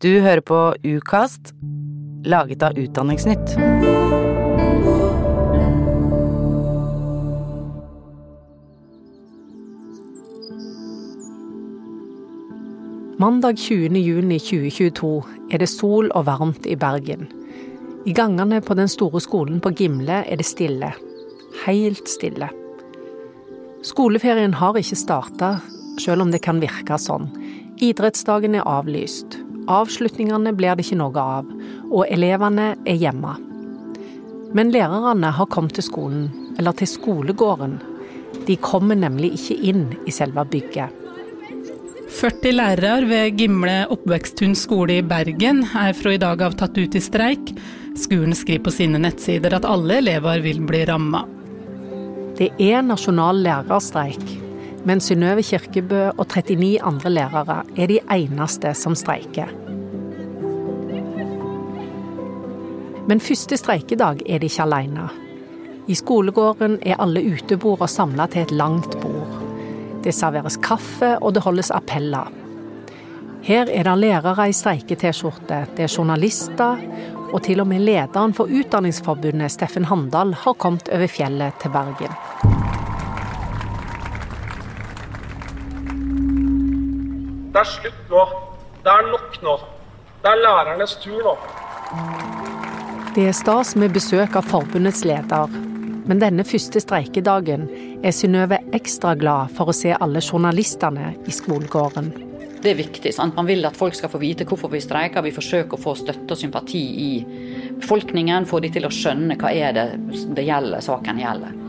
Du hører på Ukast, laget av Utdanningsnytt. Mandag 20. juni 2022 er det sol og varmt i Bergen. I gangene på den store skolen på Gimle er det stille. Helt stille. Skoleferien har ikke starta, selv om det kan virke sånn. Idrettsdagen er avlyst. Avslutningene blir det ikke noe av, og elevene er hjemme. Men lærerne har kommet til skolen, eller til skolegården. De kommer nemlig ikke inn i selve bygget. 40 lærere ved Gimle oppveksthund skole i Bergen er fra i dag av tatt ut i streik. Skolen skriver på sine nettsider at alle elever vil bli ramma. Det er nasjonal lærerstreik, men Synnøve Kirkebø og 39 andre lærere er de eneste som streiker. Men første streikedag er de ikke alene. I skolegården er alle utebordene samla til et langt bord. Det serveres kaffe, og det holdes appeller. Her er det lærere i streike-T-skjorte, det er journalister, og til og med lederen for Utdanningsforbundet, Steffen Handal, har kommet over fjellet til Bergen. Det er slutt nå. Det er nok nå. Det er lærernes tur nå. Det er stas med besøk av forbundets leder, men denne første streikedagen er Synnøve ekstra glad for å se alle journalistene i skolegården. Det er viktig. Sant? Man vil at folk skal få vite hvorfor vi streiker. Vi forsøker å få støtte og sympati i befolkningen, få de til å skjønne hva er det det gjelder, saken gjelder.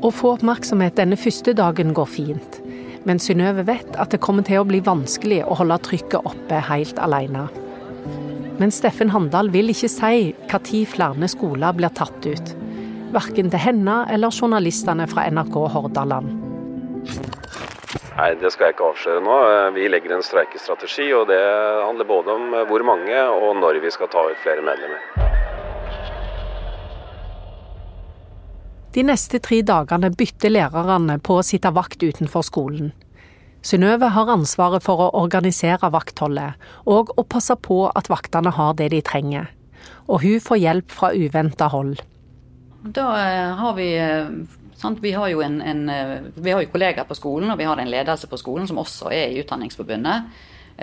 Å få oppmerksomhet denne første dagen går fint. Men Synnøve vet at det kommer til å bli vanskelig å holde trykket oppe helt alene. Men Steffen Handal vil ikke si når flere skoler blir tatt ut. Verken til henne eller journalistene fra NRK Hordaland. Nei, det skal jeg ikke avsløre nå. Vi legger en streikestrategi, og det handler både om hvor mange og når vi skal ta ut flere medlemmer. De neste tre dagene bytter lærerne på å sitte vakt utenfor skolen. Synnøve har ansvaret for å organisere vaktholdet, og å passe på at vaktene har det de trenger. Og hun får hjelp fra uventa hold. Da har vi? Vi har en, en, vi har jo kollegaer på skolen, og vi har en ledelse på skolen som også er i Utdanningsforbundet.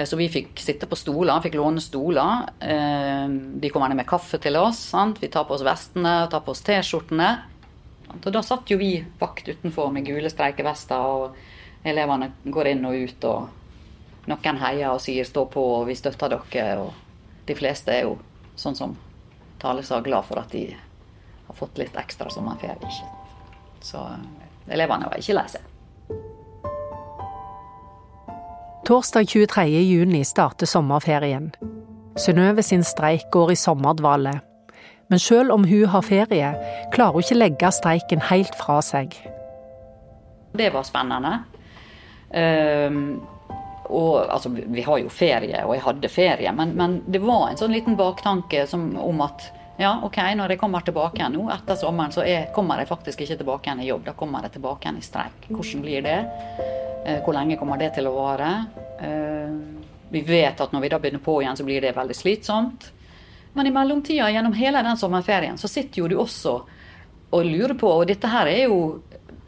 Så vi fikk sitte på stoler, fikk låne stoler. De kommer ned med kaffe til oss. Sant? Vi tar på oss vestene, tar på oss T-skjortene. Og da satt jo vi vakt utenfor med gule streikevester, og elevene går inn og ut, og noen heier og sier 'stå på', og 'vi støtter dere', og de fleste er jo sånn som Tale sa, glad for at de har fått litt ekstra sommerferie. Ikke? Så elevene var ikke lei seg. Torsdag 23. juni starter sommerferien. Synnøve sin streik går i sommerdvale. Men selv om hun har ferie, klarer hun ikke legge streiken helt fra seg. Det var spennende. Um, og, altså, vi har jo ferie, og jeg hadde ferie, men, men det var en sånn liten baktanke som, om at ja, ok, når jeg kommer tilbake igjen nå etter sommeren, så er, kommer jeg faktisk ikke tilbake igjen i jobb. Da kommer jeg tilbake igjen i streik. Hvordan blir det? Eh, hvor lenge kommer det til å vare? Eh, vi vet at når vi da begynner på igjen, så blir det veldig slitsomt. Men i mellomtida, gjennom hele den sommerferien, så sitter jo du også og lurer på, og dette her er jo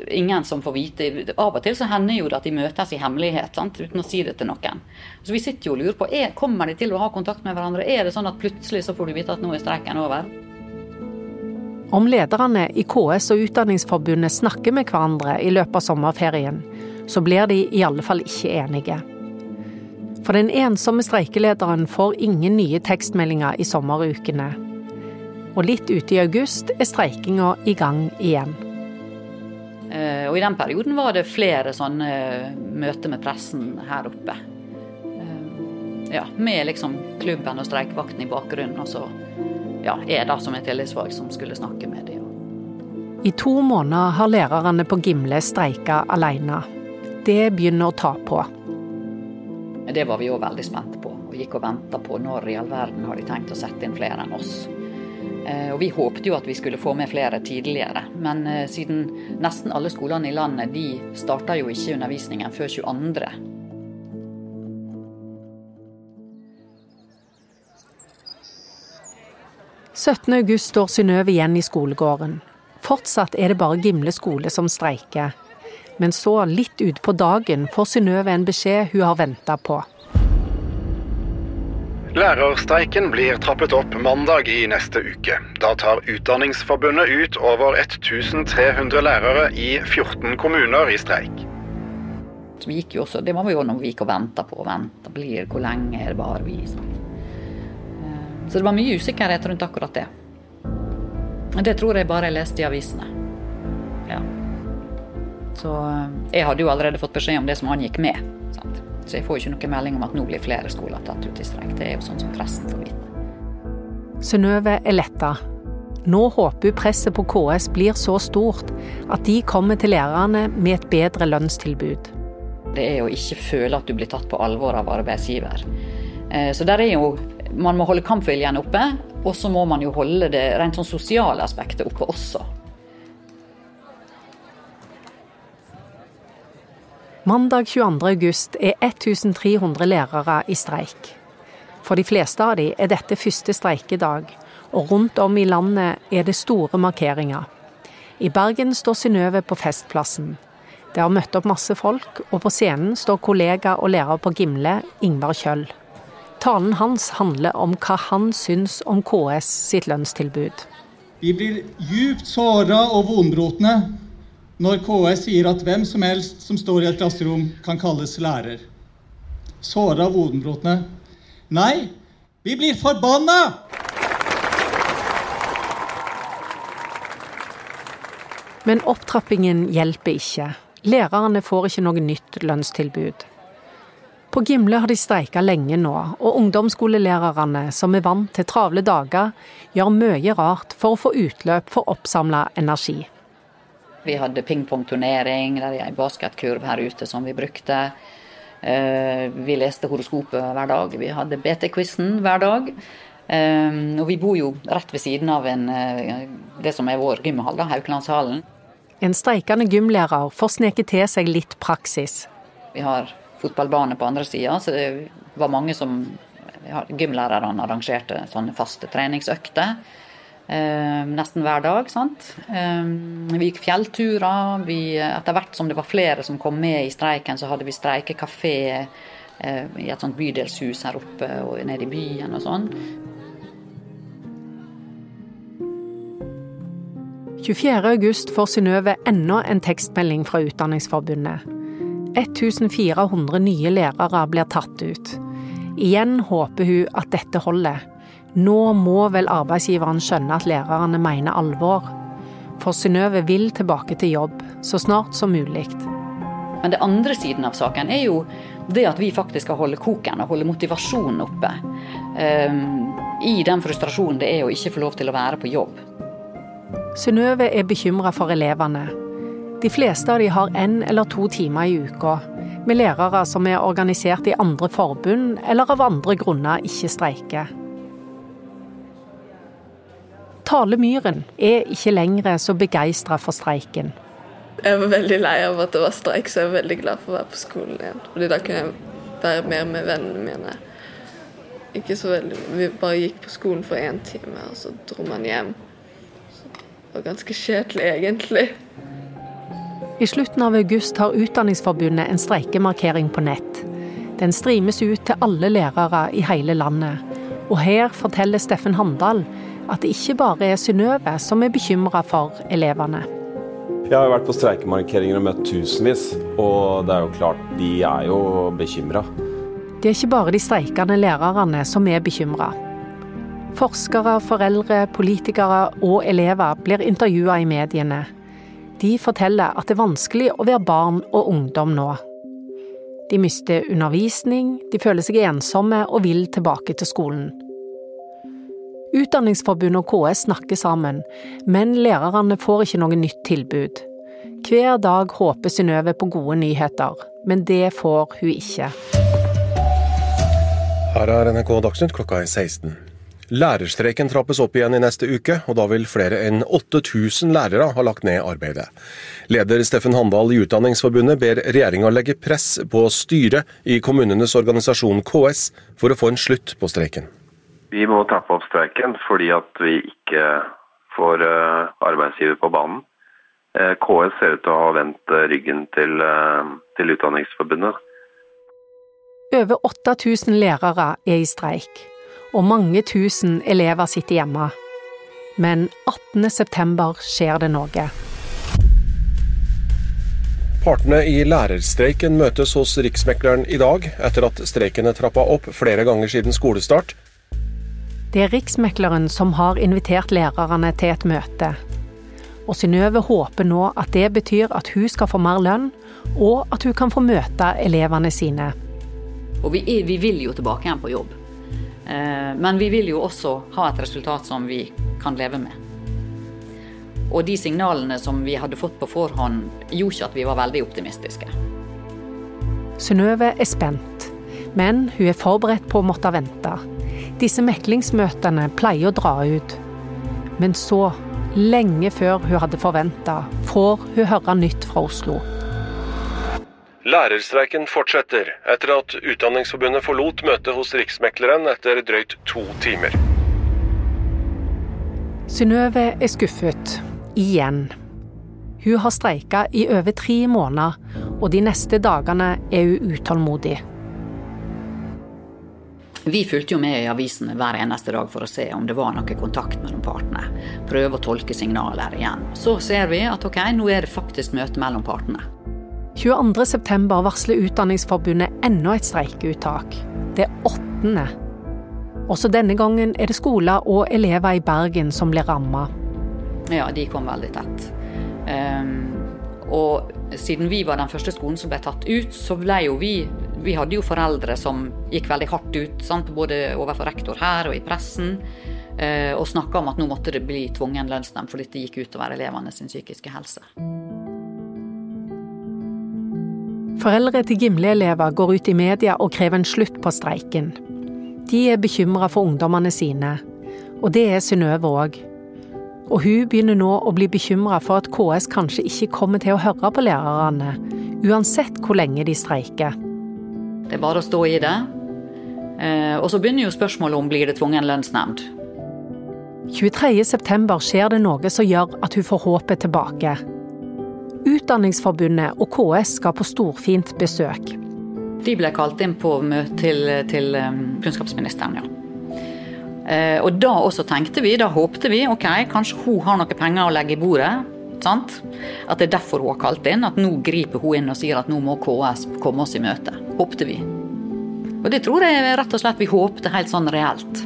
ingen som får vite. Av og til så hender jo det at de møtes i hemmelighet, sant? uten å si det til noen. Så vi sitter jo og lurer på er, kommer de til å ha kontakt med hverandre. Er det sånn at plutselig så får du vite at nå er streiken over? Om lederne i KS og Utdanningsforbundet snakker med hverandre i løpet av sommerferien, så blir de i alle fall ikke enige. For den ensomme streikelederen får ingen nye tekstmeldinger i sommerukene. Og litt ute i august er streikinga i gang igjen. Og i den perioden var det flere sånne møter med pressen her oppe. Ja, med liksom klubben og streikevakten i bakgrunnen, og så ja, jeg da som er tillitsvalgt som skulle snakke med dem. I to måneder har lærerne på Gimle streika alene. Det begynner å ta på. Det var vi òg veldig spente på, og gikk og venta på når i all verden har de tenkt å sette inn flere enn oss. Eh, og Vi håpte jo at vi skulle få med flere tidligere, men eh, siden nesten alle skolene i landet de starta jo ikke undervisningen før 22. ...17.8 står Synnøve igjen i skolegården. Fortsatt er det bare Gimle skole som streiker. Men så, litt utpå dagen, får Synnøve en beskjed hun har venta på. Lærerstreiken blir trappet opp mandag i neste uke. Da tar Utdanningsforbundet ut over 1300 lærere i 14 kommuner i streik. Vi gikk jo også, det var jo noe vi gikk og venta på. Venta, blir Hvor lenge er det bare vi? Så det var mye usikkerhet rundt akkurat det. Det tror jeg bare jeg leste i avisene. Ja. Så jeg hadde jo allerede fått beskjed om det som angikk med. Så jeg får ikke noe melding om at nå blir flere skoler tatt ut i streik. Det er jo sånn som pressen får vite. Synnøve er letta. Nå håper hun presset på KS blir så stort at de kommer til lærerne med et bedre lønnstilbud. Det er å ikke føle at du blir tatt på alvor av arbeidsgiver. Eh, så der er jo Man må holde kampviljen oppe, og så må man jo holde det rent sånn sosiale aspektet oppe også. Mandag 22.8 er 1300 lærere i streik. For de fleste av dem er dette første streikedag, og rundt om i landet er det store markeringer. I Bergen står Synnøve på Festplassen. Det har møtt opp masse folk, og på scenen står kollega og lærer på Gimle, Ingvar Kjøll. Talen hans handler om hva han syns om KS sitt lønnstilbud. Vi blir djupt såra og vonbrotne når KS sier at hvem som helst som står i et klasserom, kan kalles lærer. Såra vodenbrotne. Nei, vi blir forbanna! Men opptrappingen hjelper ikke. Lærerne får ikke noe nytt lønnstilbud. På Gimle har de streika lenge nå, og ungdomsskolelærerne, som er vant til travle dager, gjør mye rart for å få utløp for oppsamla energi. Vi hadde pingpongturnering, der er ei basketkurv her ute som vi brukte. Eh, vi leste horoskopet hver dag. Vi hadde BT-quizen hver dag. Eh, og vi bor jo rett ved siden av en, eh, det som er vår gymhall, Haukelandshallen. En streikende gymlærer får sneke til seg litt praksis. Vi har fotballbane på andre sida, så det var mange som Gymlærerne arrangerte sånne faste treningsøkter. Eh, nesten hver dag. sant? Eh, vi gikk fjellturer. Vi, etter hvert som det var flere som kom med i streiken, så hadde vi streikekafé eh, i et sånt bydelshus her oppe og nede i byen og sånn. 24.8 får Synnøve enda en tekstmelding fra Utdanningsforbundet. 1400 nye lærere blir tatt ut. Igjen håper hun at dette holder. Nå må vel arbeidsgiveren skjønne at lærerne mener alvor. For Synnøve vil tilbake til jobb så snart som mulig. Men det andre siden av saken er jo det at vi faktisk skal holde koken og holde motivasjonen oppe. Um, I den frustrasjonen det er å ikke få lov til å være på jobb. Synnøve er bekymra for elevene. De fleste av de har én eller to timer i uka, med lærere som er organisert i andre forbund eller av andre grunner ikke streiker. Tale Myhren er ikke lenger så begeistra for streiken. Jeg var veldig lei av at det var streik, så jeg er veldig glad for å være på skolen igjen. Fordi da kunne jeg være mer med vennene mine. Ikke så veldig, Vi bare gikk på skolen for én time, og så dro man hjem. Det var ganske kjedelig, egentlig. I slutten av august har Utdanningsforbundet en streikemarkering på nett. Den streames ut til alle lærere i hele landet. Og her forteller Steffen Handal at det ikke bare er Synnøve som er bekymra for elevene. Jeg har vært på streikemarkeringer og møtt tusenvis, og det er jo klart, de er jo bekymra. Det er ikke bare de streikende lærerne som er bekymra. Forskere, foreldre, politikere og elever blir intervjua i mediene. De forteller at det er vanskelig å være barn og ungdom nå. De mister undervisning, de føler seg ensomme og vil tilbake til skolen. Utdanningsforbundet og KS snakker sammen, men lærerne får ikke noe nytt tilbud. Hver dag håper Synnøve på gode nyheter, men det får hun ikke. Her er NRK Dagsnytt klokka er 16. Lærerstreiken trappes opp igjen i neste uke, og da vil flere enn 8000 lærere ha lagt ned arbeidet. Leder Steffen Handal i Utdanningsforbundet ber regjeringa legge press på styret i kommunenes organisasjon KS for å få en slutt på streiken. Vi må trappe opp streiken fordi at vi ikke får eh, arbeidsgiver på banen. Eh, KS ser ut til å ha vendt eh, ryggen til, til Utdanningsforbundet. Over 8000 lærere er i streik, og mange tusen elever sitter hjemme. Men 18.9 skjer det noe. Partene i lærerstreiken møtes hos Riksmekleren i dag, etter at streiken er trappa opp flere ganger siden skolestart. Det er Riksmekleren som har invitert lærerne til et møte. Og Synnøve håper nå at det betyr at hun skal få mer lønn, og at hun kan få møte elevene sine. Og vi, er, vi vil jo tilbake igjen på jobb. Eh, men vi vil jo også ha et resultat som vi kan leve med. Og de signalene som vi hadde fått på forhånd, gjorde ikke at vi var veldig optimistiske. Synnøve er spent, men hun er forberedt på å måtte vente. Disse meklingsmøtene pleier å dra ut. Men så, lenge før hun hadde forventa, får hun høre nytt fra Oslo. Lærerstreiken fortsetter, etter at Utdanningsforbundet forlot møtet hos Riksmekleren etter drøyt to timer. Synnøve er skuffet. Igjen. Hun har streika i over tre måneder, og de neste dagene er hun utålmodig. Vi fulgte jo med i avisene hver eneste dag for å se om det var noe kontakt mellom partene. Prøve å tolke signaler igjen. Så ser vi at ok, nå er det faktisk møte mellom partene. 22.9 varsler Utdanningsforbundet enda et streikeuttak. Det åttende. Også denne gangen er det skoler og elever i Bergen som blir ramma. Ja, de kom veldig tett. Um, og siden vi var den første skolen som ble tatt ut, så ble jo vi Vi hadde jo foreldre som gikk veldig hardt ut, sant? både overfor rektor her og i pressen, eh, og snakka om at nå måtte det bli tvungen lønnsnemnd, for dette gikk utover elevene sin psykiske helse. Foreldre til Gimle-elever går ut i media og krever en slutt på streiken. De er bekymra for ungdommene sine, og det er Synnøve òg. Og hun begynner nå å bli bekymra for at KS kanskje ikke kommer til å høre på lærerne, uansett hvor lenge de streiker. Det er bare å stå i det. Eh, og så begynner jo spørsmålet om blir det tvungen lønnsnemnd. 23.9 skjer det noe som gjør at hun får håpet tilbake. Utdanningsforbundet og KS skal på storfint besøk. De ble kalt inn på møte til, til eh, kunnskapsministeren, ja. Eh, og da også tenkte vi, da håpte vi ok, kanskje hun har noe penger å legge i bordet. Sant? At det er derfor hun har kalt inn. At nå griper hun inn og sier at nå må KS komme oss i møte. Håpte vi. Og det tror jeg rett og slett vi håpte helt sånn reelt.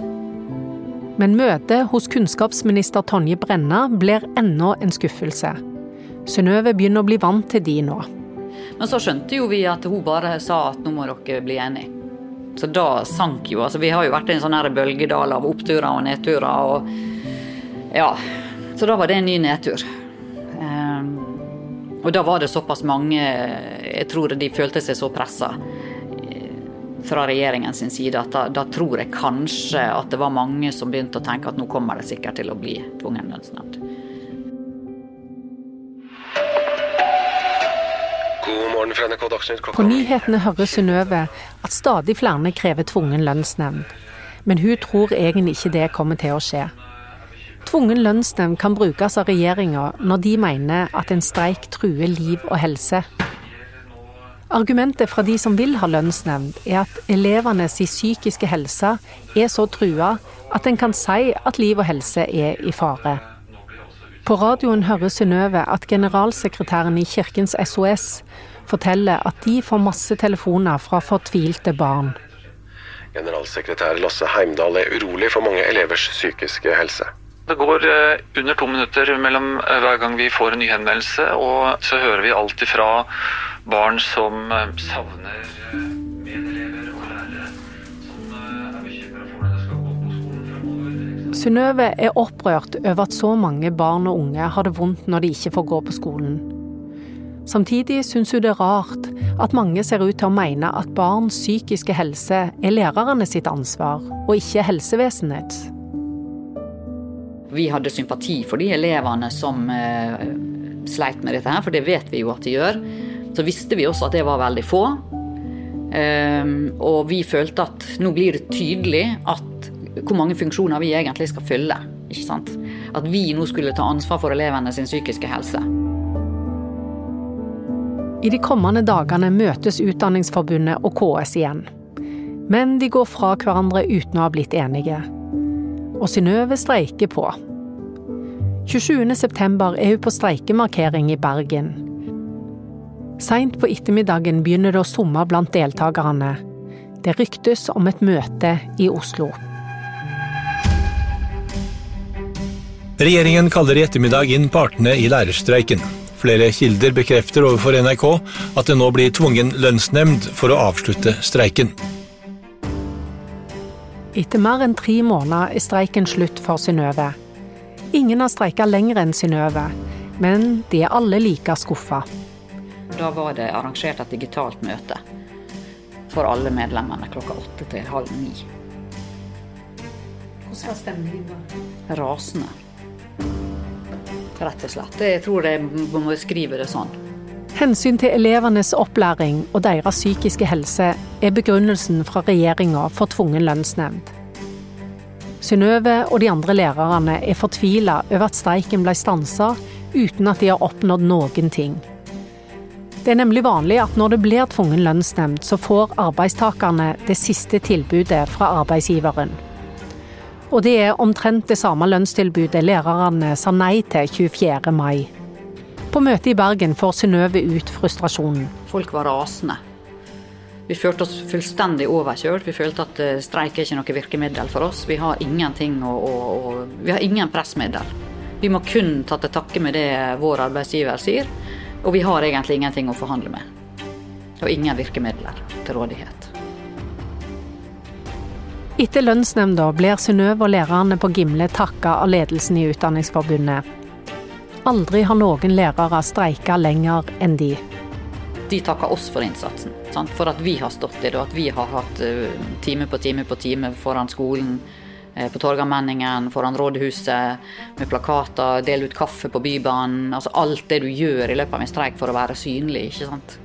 Men møtet hos kunnskapsminister Tonje Brenna blir ennå en skuffelse. Synnøve begynner å bli vant til de nå. Men så skjønte jo vi at hun bare sa at nå må dere bli enige. Så da sank jo altså Vi har jo vært i en sånn her bølgedal av oppturer og nedturer. og ja, Så da var det en ny nedtur. Og da var det såpass mange Jeg tror de følte seg så pressa eh, fra regjeringens side at da, da, tror jeg kanskje at det var mange som begynte å tenke at nå kommer det sikkert til å bli tvungen lønnsnemnd. På nyhetene hører Synnøve at stadig flere krever tvungen lønnsnemnd. Men hun tror egentlig ikke det kommer til å skje. Tvungen lønnsnemnd kan brukes av regjeringa når de mener at en streik truer liv og helse. Argumentet fra de som vil ha lønnsnemnd, er at elevenes psykiske helse er så trua at en kan si at liv og helse er i fare. På radioen hører Synnøve at generalsekretæren i Kirkens SOS forteller at de får masse telefoner fra fortvilte barn. Generalsekretær Lasse Heimdal er urolig for mange elevers psykiske helse. Det går eh, under to minutter mellom eh, hver gang vi får en ny henvendelse, og så hører vi alt ifra barn som eh, savner medelever og lærere. Som er. Synnøve er opprørt over at så mange barn og unge har det vondt når de ikke får gå på skolen. Samtidig syns hun det er rart at mange ser ut til å mene at barns psykiske helse er lærerne sitt ansvar, og ikke helsevesenets. Vi hadde sympati for de elevene som eh, sleit med dette, her, for det vet vi jo at de gjør. Så visste vi også at det var veldig få. Um, og vi følte at nå blir det tydelig at hvor mange funksjoner vi egentlig skal fylle. ikke sant? At vi nå skulle ta ansvar for elevene sin psykiske helse. I de kommende dagene møtes Utdanningsforbundet og KS igjen. Men de går fra hverandre uten å ha blitt enige. Og Synnøve streiker på. 27.9 er hun på streikemarkering i Bergen. Seint på ettermiddagen begynner det å summe blant deltakerne. Det ryktes om et møte i Oslo. Regjeringen kaller i ettermiddag inn partene i lærerstreiken. Flere kilder bekrefter overfor NRK at det nå blir tvungen lønnsnemnd for å avslutte streiken. Etter mer enn tre måneder er streiken slutt for Synnøve. Ingen har streika lenger enn Synnøve, men de er alle like skuffa. Da var det arrangert et digitalt møte for alle medlemmene klokka åtte til halv ni. Hvordan var stemningen da? Rasende. Rett og slett. Jeg tror jeg må skrive det sånn. Hensyn til elevenes opplæring og deres psykiske helse er begrunnelsen fra regjeringa for tvungen lønnsnemnd. Synnøve og de andre lærerne er fortvila over at streiken ble stansa uten at de har oppnådd noen ting. Det er nemlig vanlig at når det blir tvungen lønnsnemnd, så får arbeidstakerne det siste tilbudet fra arbeidsgiveren. Og det er omtrent det samme lønnstilbudet lærerne sa nei til 24. mai. På møtet i Bergen får Synnøve ut frustrasjonen. Folk var rasende. Vi følte oss fullstendig overkjørt. Vi følte at eh, streik er ikke noe virkemiddel for oss. Vi har ingenting å, å, å Vi har ingen pressmiddel. Vi må kun ta til takke med det vår arbeidsgiver sier, og vi har egentlig ingenting å forhandle med. Og ingen virkemidler til rådighet. Etter lønnsnemnda blir Synnøve og lærerne på Gimle takka av ledelsen i Utdanningsforbundet. Aldri har noen lærere streika lenger enn de. De takker oss for innsatsen. Sant? For at vi har stått i det, og at vi har hatt uh, time på time på time foran skolen, uh, på Torgallmenningen, foran rådhuset, med plakater, dele ut kaffe på Bybanen. Altså alt det du gjør i løpet av en streik for å være synlig. ikke sant?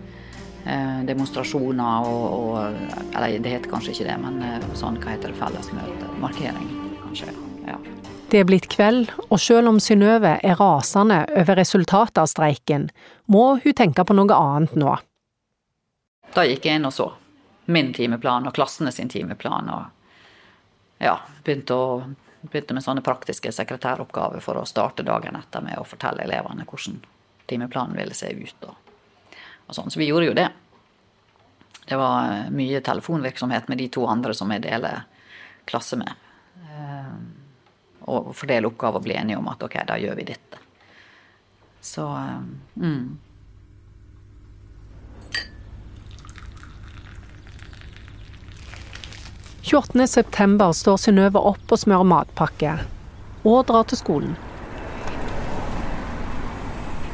Uh, demonstrasjoner og, og, Eller det heter kanskje ikke det, men sånn, hva heter det, fellesmøte? Markering, kanskje. ja. Det er blitt kveld, og selv om Synnøve er rasende over resultatet av streiken, må hun tenke på noe annet nå. Da gikk jeg inn og så min timeplan og klassene sin timeplan, og ja, begynte, å, begynte med sånne praktiske sekretæroppgaver for å starte dagen etter med å fortelle elevene hvordan timeplanen ville se ut. Og, og sånn. Så vi gjorde jo det. Det var mye telefonvirksomhet med de to andre som jeg deler klasse med og fordele oppgaver og bli enige om at ok, da gjør vi dette. Så mm. september står Synnøve opp og smører matpakke, og drar til skolen.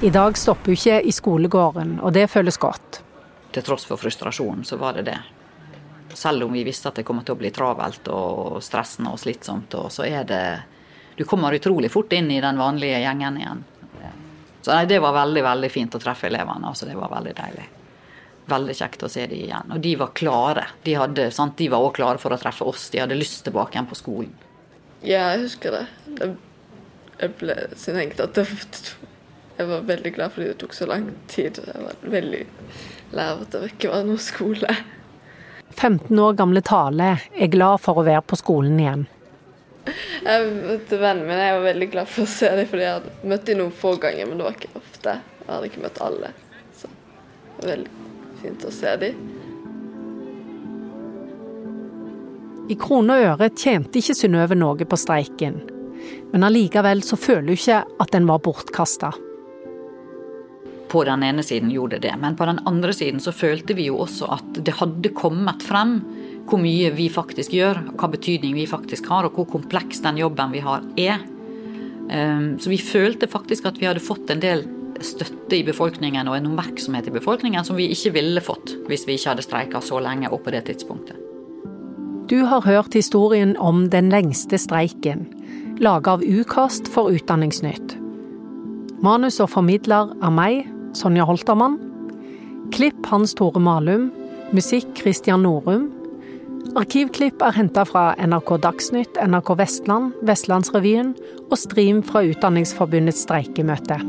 I dag stopper hun ikke i skolegården, og det føles godt. Til tross for frustrasjonen, så var det det. Selv om vi visste at det kommer til å bli travelt og stressende og slitsomt, så er det du kommer utrolig fort inn i den vanlige gjengen igjen. Så nei, Det var veldig veldig fint å treffe elevene. altså Det var veldig deilig. Veldig kjekt å se dem igjen. Og de var klare. De, hadde, sant, de var også klare for å treffe oss. De hadde lyst tilbake igjen på skolen. Ja, jeg husker det. Jeg ble sin enkelt at det, jeg var veldig glad fordi det tok så lang tid. Jeg var veldig lei av at det ikke var noe skole. 15 år gamle Tale er glad for å være på skolen igjen. Jeg møtte vennen min. Jeg var veldig glad for å se dem, fordi jeg hadde møtt dem noen få ganger, men det var ikke ofte. Jeg hadde ikke møtt alle. Så det var veldig fint å se dem. I kroner og øre tjente ikke Synnøve noe på streiken, men allikevel så føler hun ikke at den var bortkasta. På den ene siden gjorde det det, men på den andre siden så følte vi jo også at det hadde kommet frem hvor mye vi faktisk gjør, hva betydning vi faktisk har, og hvor kompleks den jobben vi har, er. Ehm, så vi følte faktisk at vi hadde fått en del støtte i befolkningen og en oppmerksomhet i befolkningen som vi ikke ville fått hvis vi ikke hadde streika så lenge og på det tidspunktet. Du har hørt historien om den lengste streiken, laga av Ukast for Utdanningsnytt. Manus og formidler av meg, Sonja Holtermann. Klipp Hans Tore Malum. Musikk Christian Norum. Arkivklipp er henta fra NRK Dagsnytt, NRK Vestland, Vestlandsrevyen og Stream fra Utdanningsforbundets streikemøte.